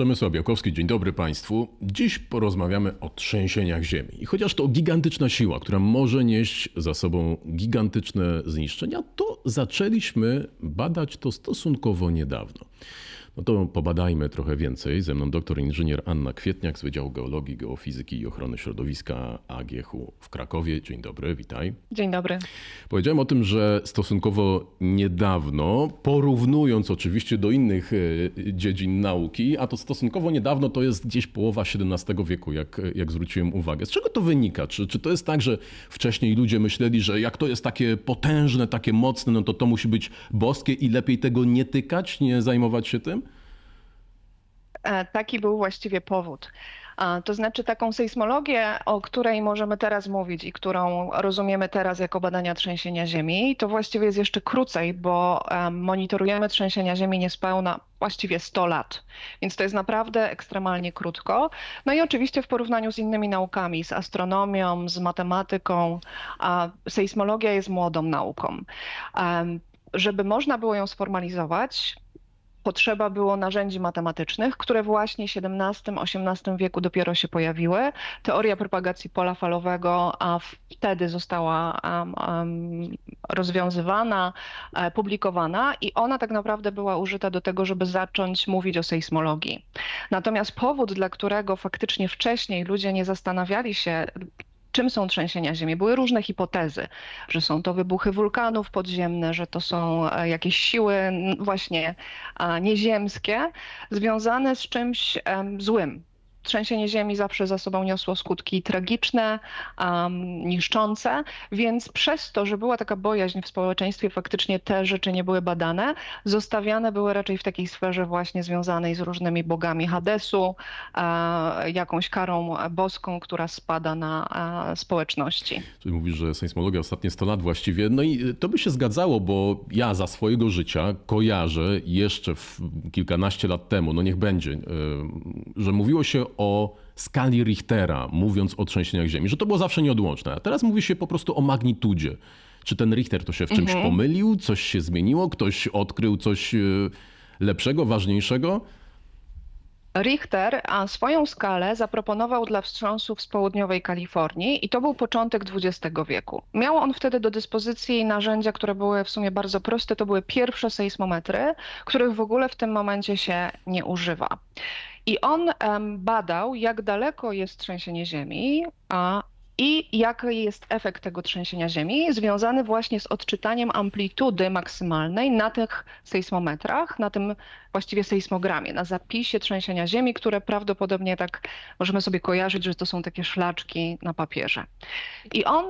Przemysław Białkowski, dzień dobry Państwu. Dziś porozmawiamy o trzęsieniach ziemi. I chociaż to gigantyczna siła, która może nieść za sobą gigantyczne zniszczenia, to zaczęliśmy badać to stosunkowo niedawno. No to pobadajmy trochę więcej. Ze mną doktor inżynier Anna Kwietniak z Wydziału Geologii, Geofizyki i Ochrony Środowiska AGH w Krakowie. Dzień dobry, witaj. Dzień dobry. Powiedziałem o tym, że stosunkowo niedawno, porównując oczywiście do innych e, dziedzin nauki, a to stosunkowo niedawno to jest gdzieś połowa XVII wieku, jak, jak zwróciłem uwagę. Z czego to wynika? Czy, czy to jest tak, że wcześniej ludzie myśleli, że jak to jest takie potężne, takie mocne, no to to musi być boskie i lepiej tego nie tykać, nie zajmować się tym? E, taki był właściwie powód. To znaczy taką sejsmologię, o której możemy teraz mówić i którą rozumiemy teraz jako badania trzęsienia ziemi, to właściwie jest jeszcze krócej, bo monitorujemy trzęsienia ziemi niespełna właściwie 100 lat. Więc to jest naprawdę ekstremalnie krótko. No i oczywiście w porównaniu z innymi naukami, z astronomią, z matematyką, sejsmologia jest młodą nauką. Żeby można było ją sformalizować, potrzeba było narzędzi matematycznych, które właśnie w XVII-XVIII wieku dopiero się pojawiły. Teoria propagacji pola falowego a wtedy została um, um, rozwiązywana, e, publikowana i ona tak naprawdę była użyta do tego, żeby zacząć mówić o sejsmologii. Natomiast powód, dla którego faktycznie wcześniej ludzie nie zastanawiali się, czym są trzęsienia ziemi. Były różne hipotezy, że są to wybuchy wulkanów podziemne, że to są e, jakieś siły właśnie nieziemskie związane z czymś złym, trzęsienie ziemi zawsze za sobą niosło skutki tragiczne, um, niszczące, więc przez to, że była taka bojaźń w społeczeństwie, faktycznie te rzeczy nie były badane, zostawiane były raczej w takiej sferze właśnie związanej z różnymi bogami Hadesu, e, jakąś karą boską, która spada na e, społeczności. Czyli mówisz, że sejsmologia ostatnie 100 lat właściwie, no i to by się zgadzało, bo ja za swojego życia kojarzę jeszcze kilkanaście lat temu, no niech będzie, e, że mówiło się o skali Richtera, mówiąc o trzęsieniach ziemi, że to było zawsze nieodłączne. A teraz mówi się po prostu o magnitudzie. Czy ten Richter to się w czymś mhm. pomylił, coś się zmieniło, ktoś odkrył coś e, lepszego, ważniejszego? Richter swoją skalę zaproponował dla wstrząsów z południowej Kalifornii i to był początek XX wieku. Miał on wtedy do dyspozycji narzędzia, które były w sumie bardzo proste. To były pierwsze sejsmometry, których w ogóle w tym momencie się nie używa. I on badał, jak daleko jest trzęsienie ziemi, a i jaki jest efekt tego trzęsienia ziemi, związany właśnie z odczytaniem amplitudy maksymalnej na tych sejsmometrach, na tym właściwie sejsmogramie, na zapisie trzęsienia ziemi, które prawdopodobnie tak możemy sobie kojarzyć, że to są takie szlaczki na papierze. I on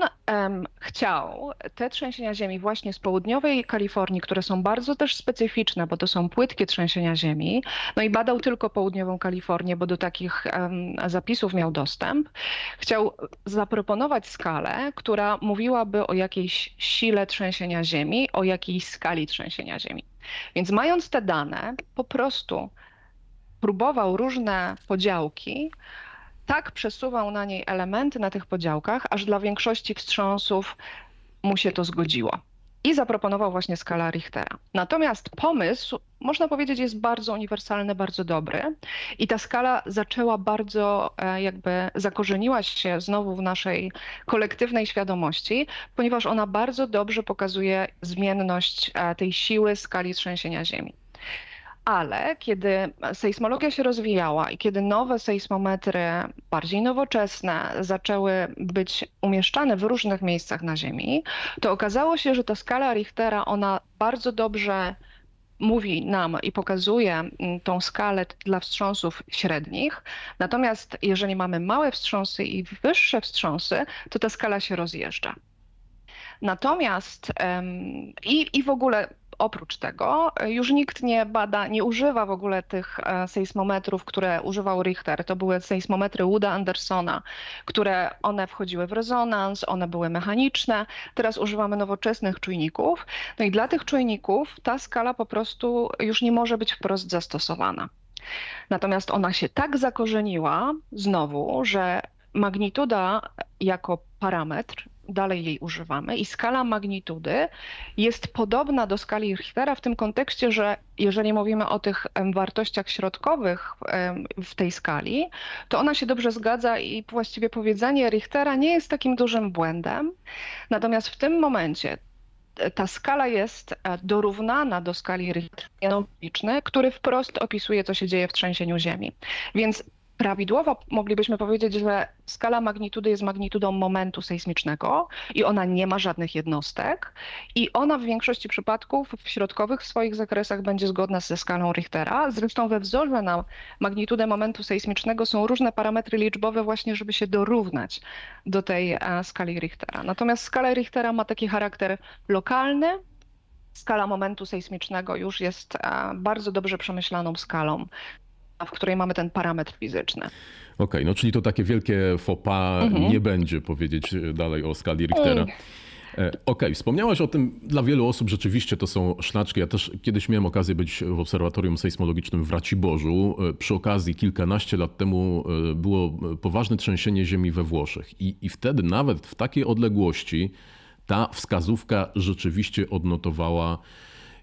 chciał te trzęsienia ziemi właśnie z południowej Kalifornii, które są bardzo też specyficzne, bo to są płytkie trzęsienia ziemi, no i badał tylko południową Kalifornię, bo do takich zapisów miał dostęp. Chciał zaproponować skalę, która mówiłaby o jakiejś sile trzęsienia ziemi, o jakiejś skali trzęsienia ziemi. Więc mając te dane, po prostu próbował różne podziałki, tak przesuwał na niej elementy na tych podziałkach, aż dla większości wstrząsów mu się to zgodziło i zaproponował właśnie skalę Richtera. Natomiast pomysł, można powiedzieć, jest bardzo uniwersalny, bardzo dobry i ta skala zaczęła bardzo e, jakby zakorzeniła się znowu w naszej kolektywnej świadomości, ponieważ ona bardzo dobrze pokazuje zmienność e, tej siły skali trzęsienia Ziemi ale kiedy sejsmologia się rozwijała i kiedy nowe sejsmometry, bardziej nowoczesne, zaczęły być umieszczane w różnych miejscach na Ziemi, to okazało się, że ta skala Richtera, ona bardzo dobrze mówi nam i pokazuje mm, tą skalę dla wstrząsów średnich. Natomiast jeżeli mamy małe wstrząsy i wyższe wstrząsy, to ta skala się rozjeżdża. Natomiast i, i w ogóle oprócz tego e, już nikt nie bada, nie używa w ogóle tych e, sejsmometrów, które używał Richter. To były sejsmometry Wooda Andersona, które one wchodziły w rezonans, one były mechaniczne. Teraz używamy nowoczesnych czujników. No i dla tych czujników ta skala po prostu już nie może być wprost zastosowana. Natomiast ona się tak zakorzeniła znowu, że magnituda jako parametr dalej jej używamy i skala magnitudy jest podobna do skali Richtera w tym kontekście, że jeżeli mówimy o tych wartościach środkowych w tej skali, to ona się dobrze zgadza i właściwie powiedzenie Richtera nie jest takim dużym błędem. Natomiast w tym momencie ta skala jest e, dorównana do skali Richtera, który wprost opisuje, co się dzieje w trzęsieniu ziemi. Więc prawidłowo moglibyśmy powiedzieć, że skala magnitudy jest magnitudą momentu sejsmicznego i ona nie ma żadnych jednostek i ona w większości przypadków w środkowych swoich zakresach będzie zgodna ze skalą Richtera. Zresztą we wzorze na magnitudę momentu sejsmicznego są różne parametry liczbowe właśnie, żeby się dorównać do tej e, skali Richtera. Natomiast skala Richtera ma taki charakter lokalny, skala momentu sejsmicznego już jest e, bardzo dobrze przemyślaną skalą w której mamy ten parametr fizyczny. Okej, okay, no czyli to takie wielkie faux pas mhm. nie będzie powiedzieć dalej o skali Richtera. Okej, okay, wspomniałaś o tym, dla wielu osób rzeczywiście to są szlaczki. Ja też kiedyś miałem okazję być w obserwatorium sejsmologicznym w Raciborzu. E, przy okazji kilkanaście lat temu e, było poważne trzęsienie ziemi we Włoszech i, i wtedy nawet w takiej odległości ta wskazówka rzeczywiście odnotowała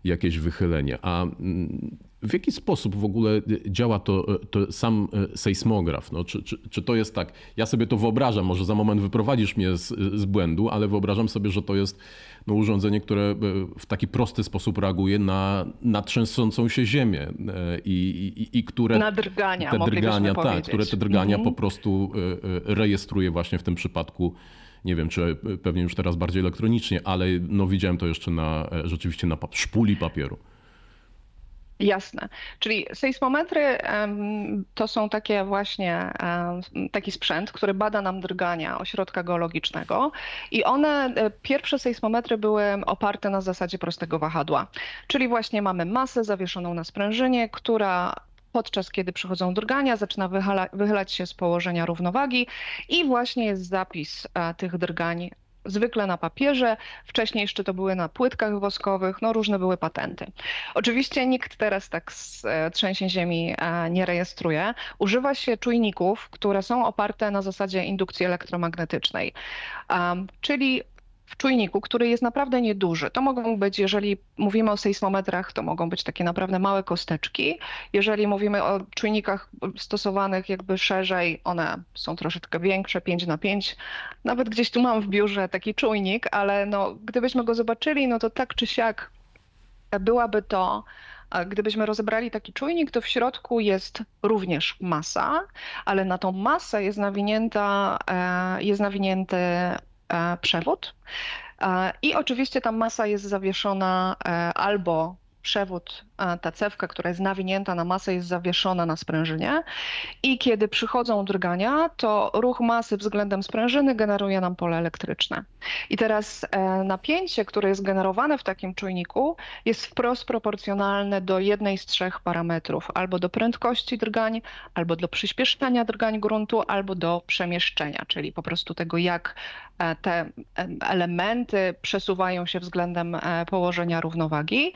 jakieś wychylenie. A mm, w jaki sposób w ogóle działa to, to sam e, sejsmograf? No, czy, czy, czy, to jest tak, ja sobie to wyobrażam, może za moment wyprowadzisz mnie z, z błędu, ale wyobrażam sobie, że to jest no, urządzenie, które w taki prosty sposób reaguje na, na trzęsącą się ziemię i, i, i które... Na drgania, te drgania, tak, powiedzieć. które te drgania mhm. po prostu rejestruje właśnie w tym przypadku nie wiem, czy pewnie już teraz bardziej elektronicznie, ale no widziałem to jeszcze na, rzeczywiście na szpuli papieru. Jasne. Czyli sejsmometry to są takie właśnie taki sprzęt, który bada nam drgania ośrodka geologicznego i one, e, pierwsze sejsmometry były oparte na zasadzie prostego wahadła. Czyli właśnie mamy masę zawieszoną na sprężynie, która podczas kiedy przychodzą drgania, zaczyna wychyla, wychylać się z położenia równowagi i właśnie jest zapis e, tych drgań zwykle na papierze, wcześniej jeszcze to były na płytkach woskowych, no różne były patenty. Oczywiście nikt teraz tak z e, trzęsień ziemi e, nie rejestruje. Używa się czujników, które są oparte na zasadzie indukcji elektromagnetycznej, czyli w czujniku, który jest naprawdę nieduży. To mogą być, jeżeli mówimy o sejsmometrach, to mogą być takie naprawdę małe kosteczki. Jeżeli mówimy o czujnikach stosowanych jakby szerzej, one są troszeczkę większe, 5 na 5. Nawet gdzieś tu mam w biurze taki czujnik, ale no, gdybyśmy go zobaczyli, no to tak czy siak byłaby to Gdybyśmy rozebrali taki czujnik, to w środku jest również masa, ale na tą masę jest nawinięta, e, jest nawinięty przewód. E, I oczywiście ta masa jest zawieszona e, albo przewód, ta cewka, która jest nawinięta na masę, jest zawieszona na sprężynie i kiedy przychodzą drgania, to ruch masy względem sprężyny generuje nam pole elektryczne. I teraz napięcie, które jest generowane w takim czujniku, jest wprost proporcjonalne do jednej z trzech parametrów, albo do prędkości drgań, albo do przyspieszenia drgań gruntu, albo do przemieszczenia, czyli po prostu tego, jak E, te e, elementy przesuwają się względem e, położenia równowagi.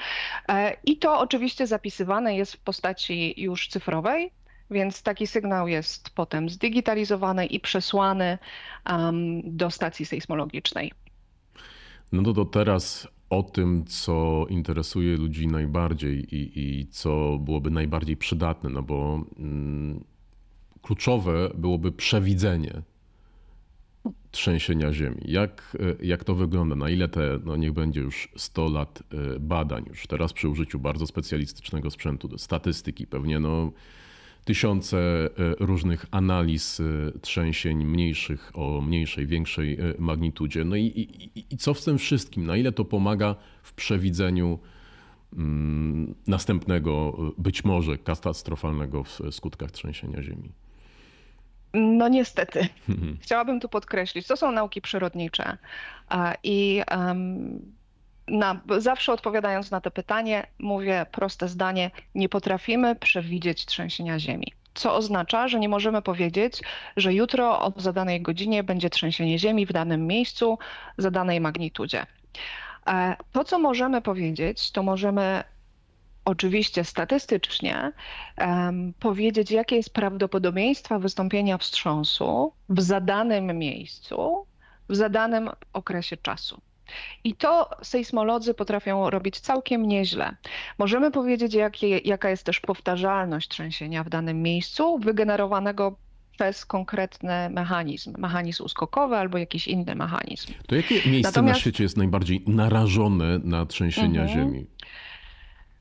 I to oczywiście zapisywane jest w postaci już cyfrowej, więc taki sygnał jest potem zdigitalizowany i przesłany do stacji sejsmologicznej. No to, to teraz o tym, co interesuje ludzi najbardziej i, i co byłoby najbardziej przydatne, no bo mm, kluczowe byłoby przewidzenie trzęsienia ziemi. Jak, e, jak to wygląda? Na ile te, no niech będzie już 100 lat e, badań, już teraz przy użyciu bardzo specjalistycznego sprzętu, statystyki, pewnie no, tysiące e, różnych analiz trzęsień mniejszych o mniejszej, większej magnitudzie. No i, i, i co w tym wszystkim? Na ile to pomaga w przewidzeniu mm, następnego, być może katastrofalnego w skutkach trzęsienia ziemi? No niestety. Chciałabym tu podkreślić, to są nauki przyrodnicze i na, zawsze odpowiadając na to pytanie, mówię proste zdanie: nie potrafimy przewidzieć trzęsienia Ziemi. Co oznacza, że nie możemy powiedzieć, że jutro o zadanej godzinie będzie trzęsienie Ziemi w danym miejscu, za danej magnitudzie. E, to, co możemy powiedzieć, to możemy oczywiście statystycznie um, powiedzieć, jakie jest prawdopodobieństwo wystąpienia wstrząsu w zadanym miejscu w zadanym okresie czasu. I to sejsmolodzy potrafią robić całkiem nieźle. Możemy powiedzieć, jakie, jaka jest też powtarzalność trzęsienia w danym miejscu, wygenerowanego przez konkretny mechanizm, mechanizm uskokowy albo jakiś inny mechanizm. To jakie miejsce Natomiast... na świecie jest najbardziej narażone na trzęsienia mhm. ziemi?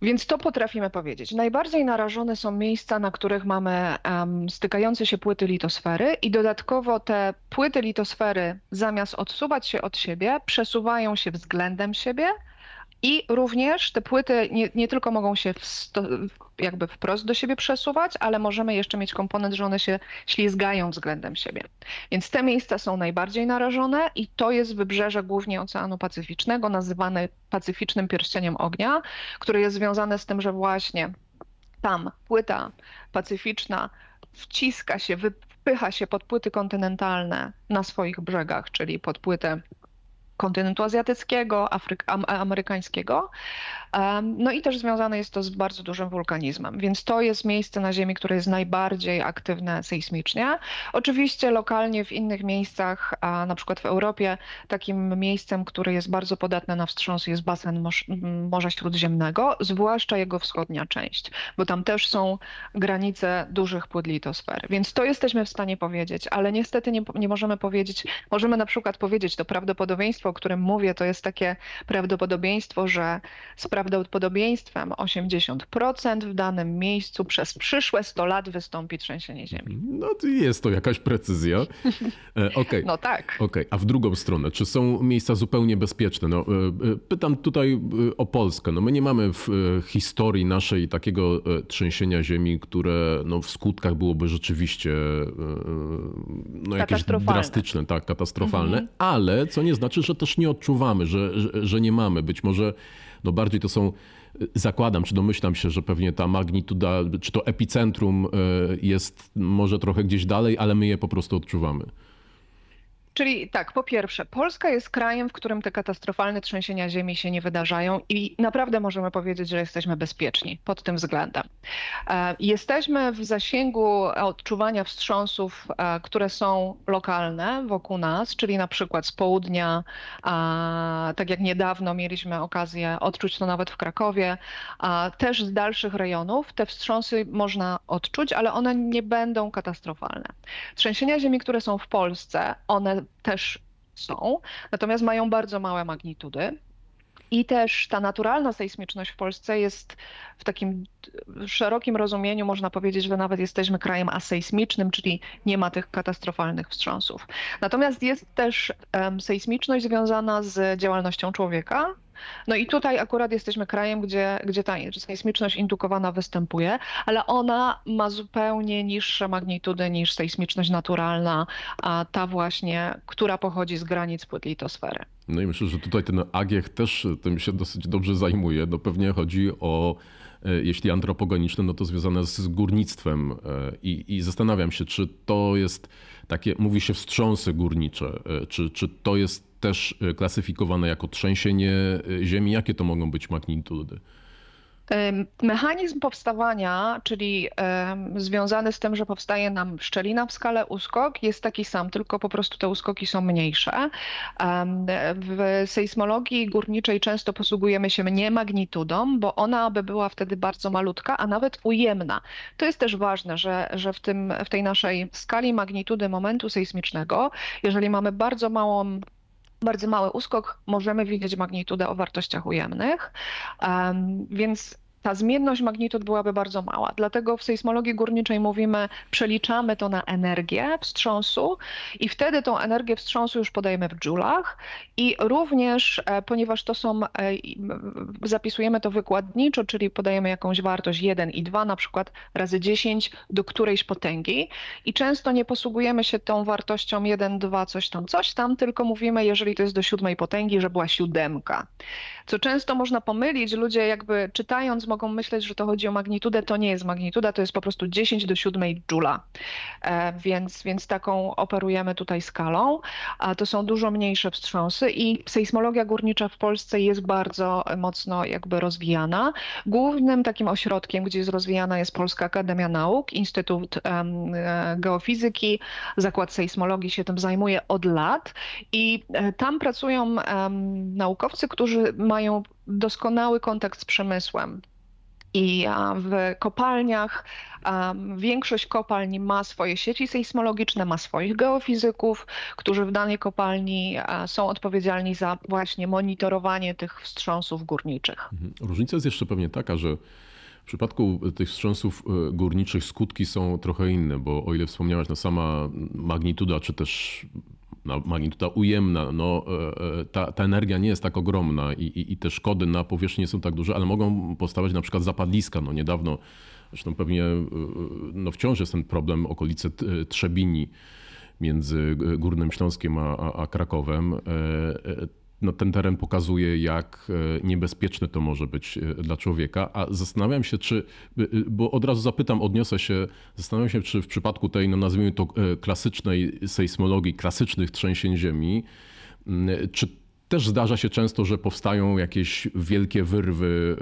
Więc to potrafimy powiedzieć. Najbardziej narażone są miejsca, na których mamy um, stykające się płyty litosfery i dodatkowo te płyty litosfery zamiast odsuwać się od siebie, przesuwają się względem siebie, i również te płyty nie, nie tylko mogą się sto, jakby wprost do siebie przesuwać, ale możemy jeszcze mieć komponent, że one się ślizgają względem siebie. Więc te miejsca są najbardziej narażone i to jest wybrzeże głównie Oceanu Pacyficznego, nazywane Pacyficznym Pierścieniem Ognia, które jest związane z tym, że właśnie tam płyta pacyficzna wciska się, wypycha się pod płyty kontynentalne na swoich brzegach, czyli pod płytę kontynentu azjatyckiego, Afryk, amerykańskiego. No i też związane jest to z bardzo dużym wulkanizmem, więc to jest miejsce na Ziemi, które jest najbardziej aktywne sejsmicznie. Oczywiście lokalnie w innych miejscach, a na przykład w Europie, takim miejscem, które jest bardzo podatne na wstrząsy jest basen Morza Śródziemnego, zwłaszcza jego wschodnia część, bo tam też są granice dużych płyt litosfer, więc to jesteśmy w stanie powiedzieć, ale niestety nie, nie możemy powiedzieć, możemy na przykład powiedzieć to prawdopodobieństwo, o którym mówię, to jest takie prawdopodobieństwo, że z prawdopodobieństwem 80% w danym miejscu przez przyszłe 100 lat wystąpi trzęsienie ziemi. No to jest to jakaś precyzja. E, okay. No tak. Okay. A w drugą stronę, czy są miejsca zupełnie bezpieczne? No, e, e, pytam tutaj o Polskę. No my nie mamy w historii naszej takiego trzęsienia ziemi, które no, w skutkach byłoby rzeczywiście no, jakieś drastyczne, tak, katastrofalne, mhm. ale co nie znaczy, że też nie odczuwamy, że, że, że nie mamy. Być może no bardziej to są zakładam, czy domyślam się, że pewnie ta magnituda, czy to epicentrum e, jest może trochę gdzieś dalej, ale my je po prostu odczuwamy. Czyli tak, po pierwsze, Polska jest krajem, w którym te katastrofalne trzęsienia ziemi się nie wydarzają i naprawdę możemy powiedzieć, że jesteśmy bezpieczni pod tym względem. E, jesteśmy w zasięgu odczuwania wstrząsów, e, które są lokalne wokół nas, czyli na przykład z południa, tak jak niedawno mieliśmy okazję odczuć to nawet w Krakowie, też z dalszych rejonów. Te wstrząsy można odczuć, ale one nie będą katastrofalne. Trzęsienia ziemi, które są w Polsce, one też są, natomiast mają bardzo małe magnitudy. I też ta naturalna sejsmiczność w Polsce jest w takim szerokim rozumieniu, można powiedzieć, że nawet jesteśmy krajem asejsmicznym, czyli nie ma tych katastrofalnych wstrząsów. Natomiast jest też um, sejsmiczność związana z działalnością człowieka, no i tutaj akurat jesteśmy krajem, gdzie, gdzie ta sejsmiczność indukowana występuje, ale ona ma zupełnie niższe magnitudy niż sejsmiczność naturalna, a ta właśnie, która pochodzi z granic płyt litosfery. No i myślę, że tutaj ten Agiech też tym się dosyć dobrze zajmuje. No pewnie chodzi o e, jeśli antropogeniczne, no to związane z górnictwem. E, I, I, zastanawiam się, czy to jest takie, mówi się wstrząsy górnicze, e, czy, czy to jest też y, klasyfikowane jako trzęsienie y, ziemi. Jakie to mogą być magnitudy? Mechanizm powstawania, czyli związany z tym, że powstaje nam szczelina w skale uskok, jest taki sam, tylko po prostu te uskoki są mniejsze. W sejsmologii górniczej często posługujemy się nie magnitudą, bo ona by była wtedy bardzo malutka, a nawet ujemna. To jest też ważne, że, że w, tym, w tej naszej skali magnitudy momentu sejsmicznego, jeżeli mamy bardzo małą bardzo mały uskok, możemy widzieć magnitudę o wartościach ujemnych, więc ta zmienność magnitud byłaby bardzo mała. Dlatego w sejsmologii górniczej mówimy, przeliczamy to na energię wstrząsu i wtedy tą energię wstrząsu już podajemy w dżulach i również, e, ponieważ to są, e, zapisujemy to wykładniczo, czyli podajemy jakąś wartość 1 i 2, na przykład razy 10 do którejś potęgi i często nie posługujemy się tą wartością 1, 2, coś tam, coś tam, tylko mówimy, jeżeli to jest do siódmej potęgi, że była siódemka. Co często można pomylić, ludzie jakby czytając mogą myśleć, że to chodzi o magnitudę. To nie jest magnituda, to jest po prostu 10 do 7 joula. E, więc, więc taką operujemy tutaj skalą. A to są dużo mniejsze wstrząsy i sejsmologia górnicza w Polsce jest bardzo mocno jakby rozwijana. Głównym takim ośrodkiem, gdzie jest rozwijana jest Polska Akademia Nauk, Instytut um, Geofizyki, Zakład Sejsmologii się tym zajmuje od lat i e, tam pracują naukowcy, którzy mają doskonały kontakt z przemysłem. I w kopalniach większość kopalni ma swoje sieci sejsmologiczne, ma swoich geofizyków, którzy w danej kopalni są odpowiedzialni za właśnie monitorowanie tych wstrząsów górniczych. Mhm. Różnica jest jeszcze pewnie taka, że w przypadku tych wstrząsów e, górniczych skutki są trochę inne, bo o ile wspomniałaś, no sama magnituda, czy też magnituda ujemna, no, e, e, ta, ta energia nie jest tak ogromna i, i, i, te szkody na powierzchni nie są tak duże, ale mogą powstawać na przykład zapadliska. No niedawno, zresztą pewnie no wciąż jest ten problem okolice Trzebini między Górnym Śląskiem a, a, a Krakowem no, ten teren pokazuje, jak e, niebezpieczne to może być e, dla człowieka. A zastanawiam się, czy, e, bo od razu zapytam, odniosę się, zastanawiam się, czy w przypadku tej, no nazwijmy to klasycznej sejsmologii, klasycznych trzęsień ziemi, czy też zdarza się często, że powstają jakieś wielkie wyrwy,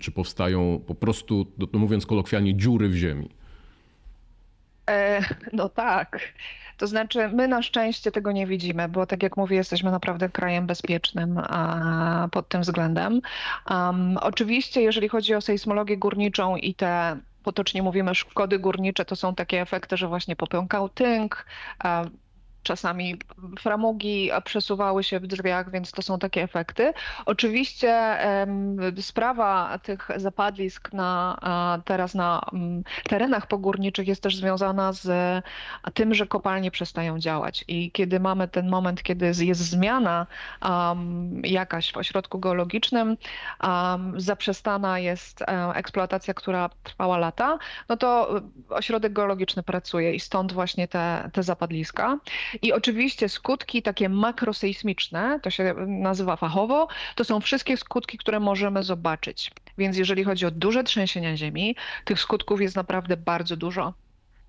czy powstają po prostu, no mówiąc kolokwialnie, dziury w ziemi. E, no tak. To znaczy, my na szczęście tego nie widzimy, bo tak jak mówię, jesteśmy naprawdę krajem bezpiecznym pod tym względem. Um, oczywiście, jeżeli chodzi o sejsmologię górniczą i te potocznie mówimy szkody górnicze, to są takie efekty, że właśnie popękał tynk, czasami framugi przesuwały się w drzwiach, więc to są takie efekty. Oczywiście sprawa tych zapadlisk na, teraz na terenach pogórniczych jest też związana z tym, że kopalnie przestają działać i kiedy mamy ten moment, kiedy jest zmiana jakaś w ośrodku geologicznym, zaprzestana jest e, eksploatacja, która trwała lata, no to ośrodek geologiczny pracuje i stąd właśnie te, te zapadliska. I oczywiście skutki takie makrosejsmiczne, to się nazywa fachowo, to są wszystkie skutki, które możemy zobaczyć. Więc jeżeli chodzi o duże trzęsienia ziemi, tych skutków jest naprawdę bardzo dużo.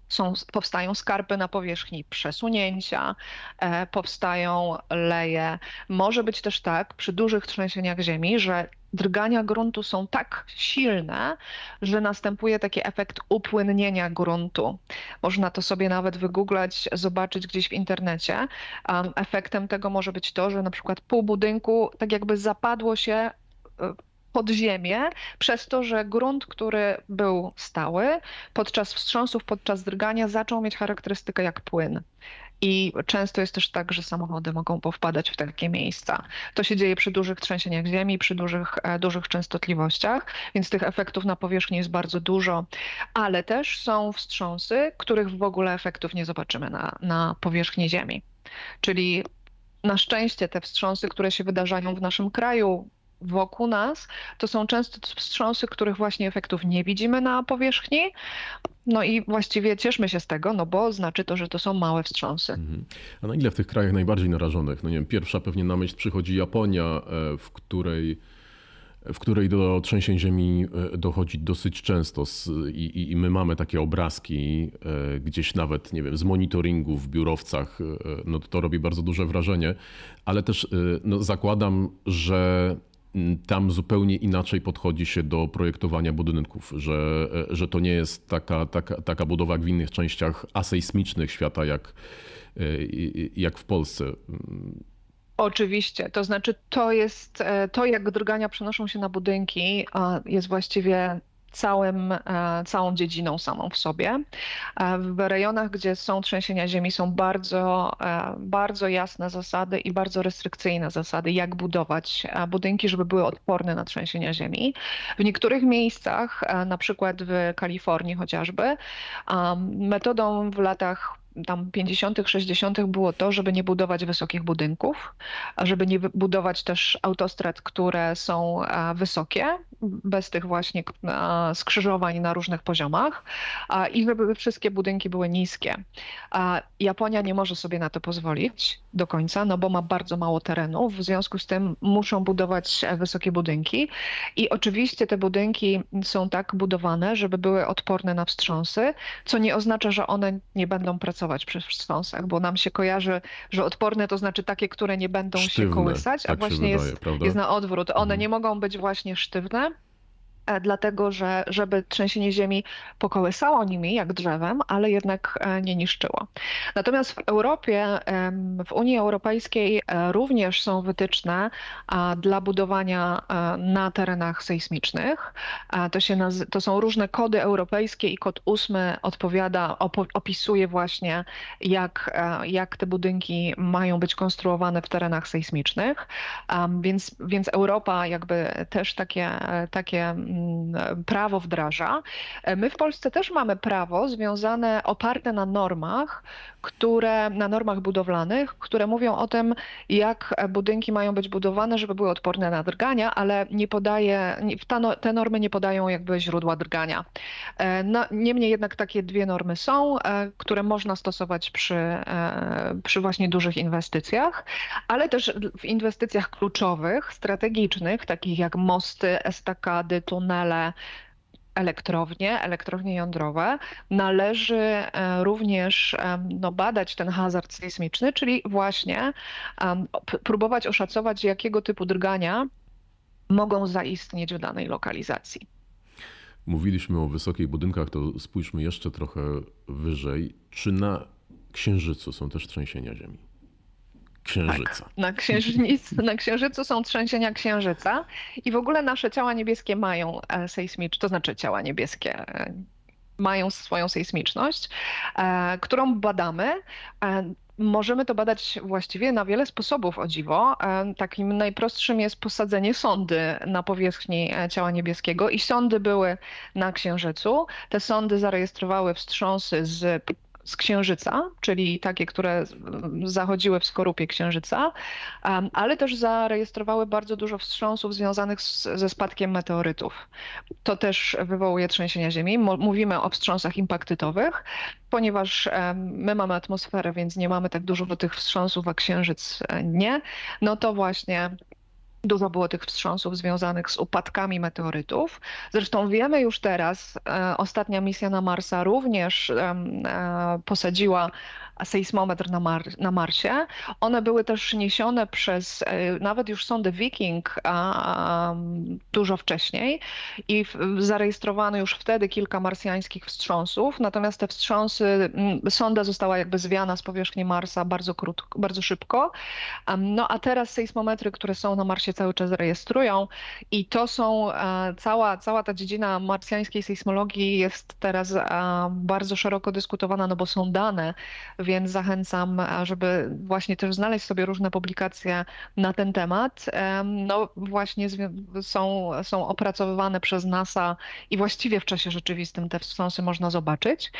Są, powstają skarpy na powierzchni, przesunięcia, e, powstają leje. Może być też tak przy dużych trzęsieniach ziemi, że drgania gruntu są tak silne, że następuje taki efekt upłynnienia gruntu. Można to sobie nawet wygooglać, zobaczyć gdzieś w internecie. Efektem tego może być to, że na przykład pół budynku tak jakby zapadło się e, pod ziemię, przez to, że grunt, który był stały, podczas wstrząsów, podczas drgania zaczął mieć charakterystykę jak płyn. I często jest też tak, że samochody mogą powpadać w takie miejsca. To się dzieje przy dużych trzęsieniach ziemi, przy dużych, e, dużych częstotliwościach, więc tych efektów na powierzchni jest bardzo dużo, ale też są wstrząsy, których w ogóle efektów nie zobaczymy na, na powierzchni ziemi. Czyli na szczęście te wstrząsy, które się wydarzają w naszym kraju, wokół nas, to są często wstrząsy, których właśnie efektów nie widzimy na powierzchni. No i właściwie cieszmy się z tego, no bo znaczy to, że to są małe wstrząsy. Mhm. A na ile w tych krajach najbardziej narażonych? No nie wiem, pierwsza pewnie na myśl przychodzi Japonia, e, w której w której do trzęsień ziemi e, dochodzi dosyć często i, i, my mamy takie obrazki e, gdzieś nawet, nie wiem, z monitoringu w biurowcach, no to, to robi bardzo duże wrażenie, ale też no, zakładam, że tam zupełnie inaczej podchodzi się do projektowania budynków, że, że to nie jest taka, taka, taka budowa jak w innych częściach asejsmicznych świata, jak, jak w Polsce. Oczywiście, to znaczy to jest e, to, jak drgania przenoszą się na budynki, jest właściwie całym, e, całą dziedziną samą w sobie. E, w rejonach, gdzie są trzęsienia ziemi, są bardzo, e, bardzo jasne zasady i bardzo restrykcyjne zasady, jak budować budynki, żeby były odporne na trzęsienia ziemi. W niektórych miejscach, na przykład w Kalifornii chociażby, metodą w latach tam 50., 60. było to, żeby nie budować wysokich budynków, żeby nie budować też autostrad, które są wysokie, bez tych właśnie e, skrzyżowań na różnych poziomach i żeby wszystkie budynki były niskie. Japonia nie może sobie na to pozwolić do końca, no bo ma bardzo mało terenów, w związku z tym muszą budować wysokie budynki i oczywiście te budynki są tak budowane, żeby były odporne na wstrząsy, co nie oznacza, że one nie będą pracować przy wstrząsach, bo nam się kojarzy, że odporne to znaczy takie, które nie będą Sztywne, się kołysać, a tak właśnie wydaje, jest, jest na odwrót. One Mhm. nie mogą być właśnie sztywne, e, dlatego że żeby trzęsienie ziemi pokołysało nimi jak drzewem, ale jednak e, nie niszczyło. Natomiast w Europie, w Unii Europejskiej e, również są wytyczne dla budowania e, na terenach sejsmicznych. To, się to są różne kody europejskie i kod ósmy odpowiada, opisuje właśnie jak, e, jak te budynki mają być konstruowane w terenach sejsmicznych. Więc, więc Europa jakby też takie, takie prawo wdraża. E, My w Polsce też mamy prawo związane, oparte na normach, które, na normach budowlanych, które mówią o tym, jak budynki mają być budowane, żeby były odporne na drgania, ale nie podaje, no- te normy nie podają jakby źródła drgania. E, No, niemniej jednak takie dwie normy są, e, które można stosować przy, e, przy właśnie dużych inwestycjach, ale też w inwestycjach kluczowych, strategicznych, takich jak mosty, estakady, tunele, elektrownie, elektrownie jądrowe, należy e, również no, badać ten hazard sejsmiczny, czyli właśnie p- próbować oszacować, jakiego typu drgania mogą zaistnieć w danej lokalizacji. Mówiliśmy o wysokich budynkach, to spójrzmy jeszcze trochę wyżej. Czy na Księżycu są też trzęsienia ziemi? Księżyca. Tak, na, księżnic, na Księżycu są trzęsienia Księżyca i w ogóle nasze ciała niebieskie mają e, sejsmiczność, to znaczy ciała niebieskie e, mają swoją sejsmiczność, e, którą badamy. Możemy to badać właściwie na wiele sposobów, o dziwo. Takim najprostszym jest posadzenie sondy na powierzchni ciała niebieskiego i sondy były na Księżycu. Te sondy zarejestrowały wstrząsy z z Księżyca, czyli takie, które mm, zachodziły w skorupie Księżyca, ale też zarejestrowały bardzo dużo wstrząsów związanych z, ze spadkiem meteorytów. To też wywołuje trzęsienia ziemi. Mówimy o wstrząsach impaktytowych, ponieważ my mamy atmosferę, więc nie mamy tak dużo tych wstrząsów, a Księżyc e, nie. No to właśnie Dużo było tych wstrząsów związanych z upadkami meteorytów. Zresztą wiemy już teraz, e, ostatnia misja na Marsa również e, posadziła sejsmometr na, Mar- na Marsie. One były też niesione przez e, nawet już sondę Viking a, dużo wcześniej i zarejestrowano już wtedy kilka marsjańskich wstrząsów, natomiast te wstrząsy, sonda została jakby zwiana z powierzchni Marsa bardzo krótko, bardzo szybko. No a teraz sejsmometry, które są na Marsie cały czas rejestrują i to są, e, cała, cała ta dziedzina marsjańskiej sejsmologii jest teraz e, bardzo szeroko dyskutowana, no bo są dane, więc zachęcam, e, żeby właśnie też znaleźć sobie różne publikacje na ten temat. Em, No właśnie są, są opracowywane przez NASA i właściwie w czasie rzeczywistym te wstrząsy można zobaczyć.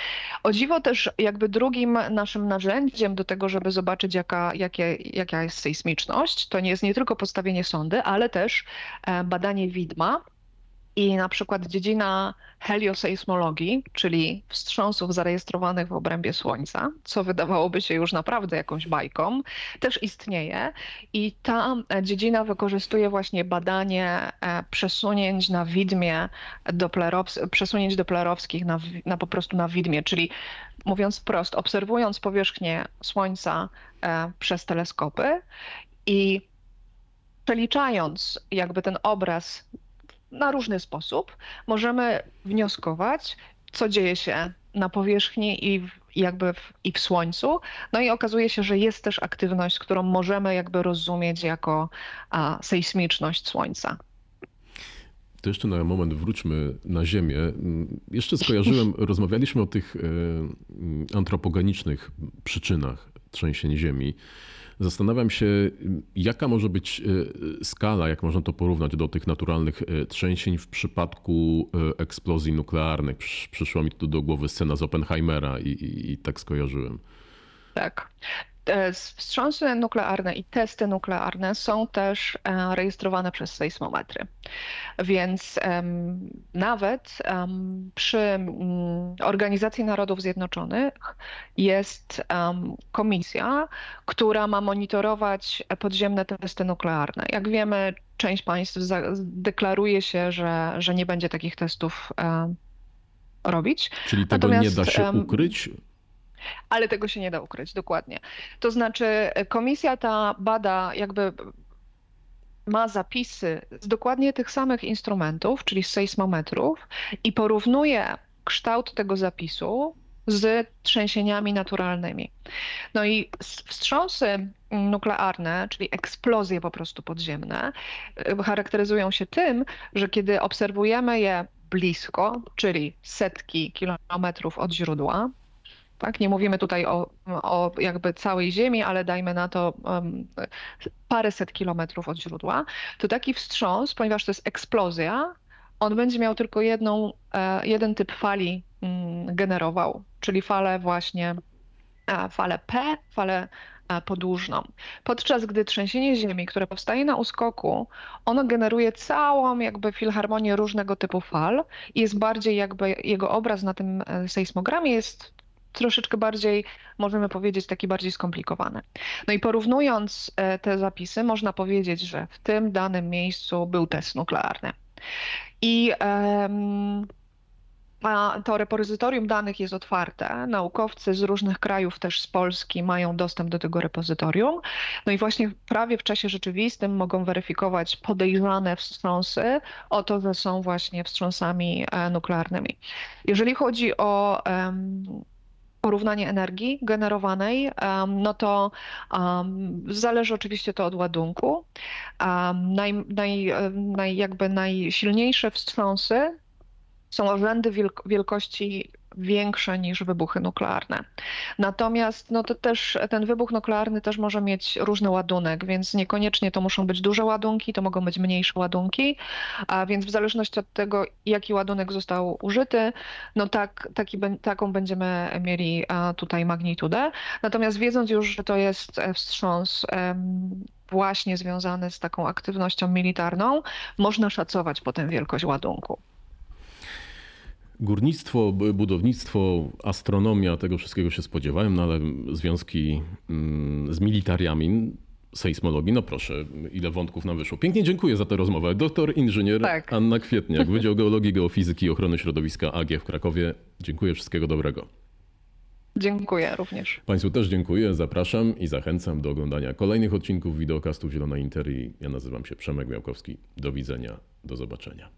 O dziwo też jakby drugim naszym narzędziem do tego, żeby zobaczyć jaka, jakie, jaka jest sejsmiczność, to nie jest nie tylko postawienie sondy, ale też e, badanie widma. I na przykład dziedzina heliosejsmologii, czyli wstrząsów zarejestrowanych w obrębie Słońca, co wydawałoby się już naprawdę jakąś bajką, też istnieje. I ta e, dziedzina wykorzystuje właśnie badanie e, przesunięć na widmie doplerows- przesunięć doplerowskich na, na po prostu na widmie, czyli mówiąc wprost, obserwując powierzchnię Słońca e, przez teleskopy i przeliczając jakby ten obraz na różny sposób, możemy wnioskować, co dzieje się na powierzchni i w, jakby w, i w Słońcu. No i okazuje się, że jest też aktywność, którą możemy jakby rozumieć jako a, sejsmiczność Słońca. To jeszcze na moment wróćmy na Ziemię. Jeszcze skojarzyłem, rozmawialiśmy o tych e, antropogenicznych przyczynach trzęsień Ziemi. Zastanawiam się, jaka może być e, skala, jak można to porównać do tych naturalnych e, trzęsień w przypadku e, eksplozji nuklearnych. Przysz- Przyszła mi tu do głowy scena z Oppenheimera i, i, i tak skojarzyłem. Tak. E, Wstrząsy nuklearne i testy nuklearne są też e, rejestrowane przez sejsmometry. Więc nawet przy Organizacji Narodów Zjednoczonych jest komisja, która ma monitorować podziemne testy nuklearne. Jak wiemy, część państw deklaruje się, że, że nie będzie takich testów robić. Czyli tego Natomiast, nie da się ukryć? Ale tego się nie da ukryć, dokładnie. To znaczy, komisja ta bada jakby ma zapisy z dokładnie tych samych instrumentów, czyli z sejsmometrów i porównuje kształt tego zapisu z trzęsieniami naturalnymi. No i wstrząsy nuklearne, czyli eksplozje po prostu podziemne, charakteryzują się tym, że kiedy obserwujemy je blisko, czyli setki kilometrów od źródła, tak? Nie mówimy tutaj o, o jakby całej Ziemi, ale dajmy na to um, paręset kilometrów od źródła, to taki wstrząs, ponieważ to jest eksplozja, on będzie miał tylko jedną, e, jeden typ fali mm, generował, czyli falę właśnie, e, falę P, falę e, podłużną. Podczas gdy trzęsienie ziemi, które powstaje na uskoku, ono generuje całą jakby filharmonię różnego typu fal i jest bardziej jakby jego obraz na tym sejsmogramie jest troszeczkę bardziej, możemy powiedzieć, taki bardziej skomplikowany. No i porównując e, te zapisy, można powiedzieć, że w tym danym miejscu był test nuklearny. I um, to repozytorium danych jest otwarte. Naukowcy z różnych krajów, też z Polski, mają dostęp do tego repozytorium. No i właśnie prawie w czasie rzeczywistym mogą weryfikować podejrzane wstrząsy o to, że są właśnie wstrząsami e, nuklearnymi. Jeżeli chodzi o um, porównanie energii generowanej, no to zależy oczywiście to od ładunku. Naj, naj, naj, jakby najsilniejsze wstrząsy są o rzędy wielkości większe niż wybuchy nuklearne. Natomiast no to też ten wybuch nuklearny też może mieć różny ładunek, więc niekoniecznie to muszą być duże ładunki, to mogą być mniejsze ładunki, a więc w zależności od tego, jaki ładunek został użyty, no tak, taki, taką będziemy mieli tutaj magnitudę. Natomiast wiedząc już, że to jest wstrząs właśnie związany z taką aktywnością militarną, można szacować potem wielkość ładunku. Górnictwo, budownictwo, astronomia, tego wszystkiego się spodziewałem, no ale związki mm, z militariami, sejsmologii, no proszę, ile wątków nam wyszło. Pięknie dziękuję za tę rozmowę. Doktor inżynier tak. Anna Kwietniak, Wydział Geologii, Geofizyki i Ochrony Środowiska AG w Krakowie. Dziękuję, wszystkiego dobrego. Dziękuję również. Państwu też dziękuję, zapraszam i zachęcam do oglądania kolejnych odcinków wideokastu Zielona Interi. Ja nazywam się Przemek Miałkowski. Do widzenia, do zobaczenia.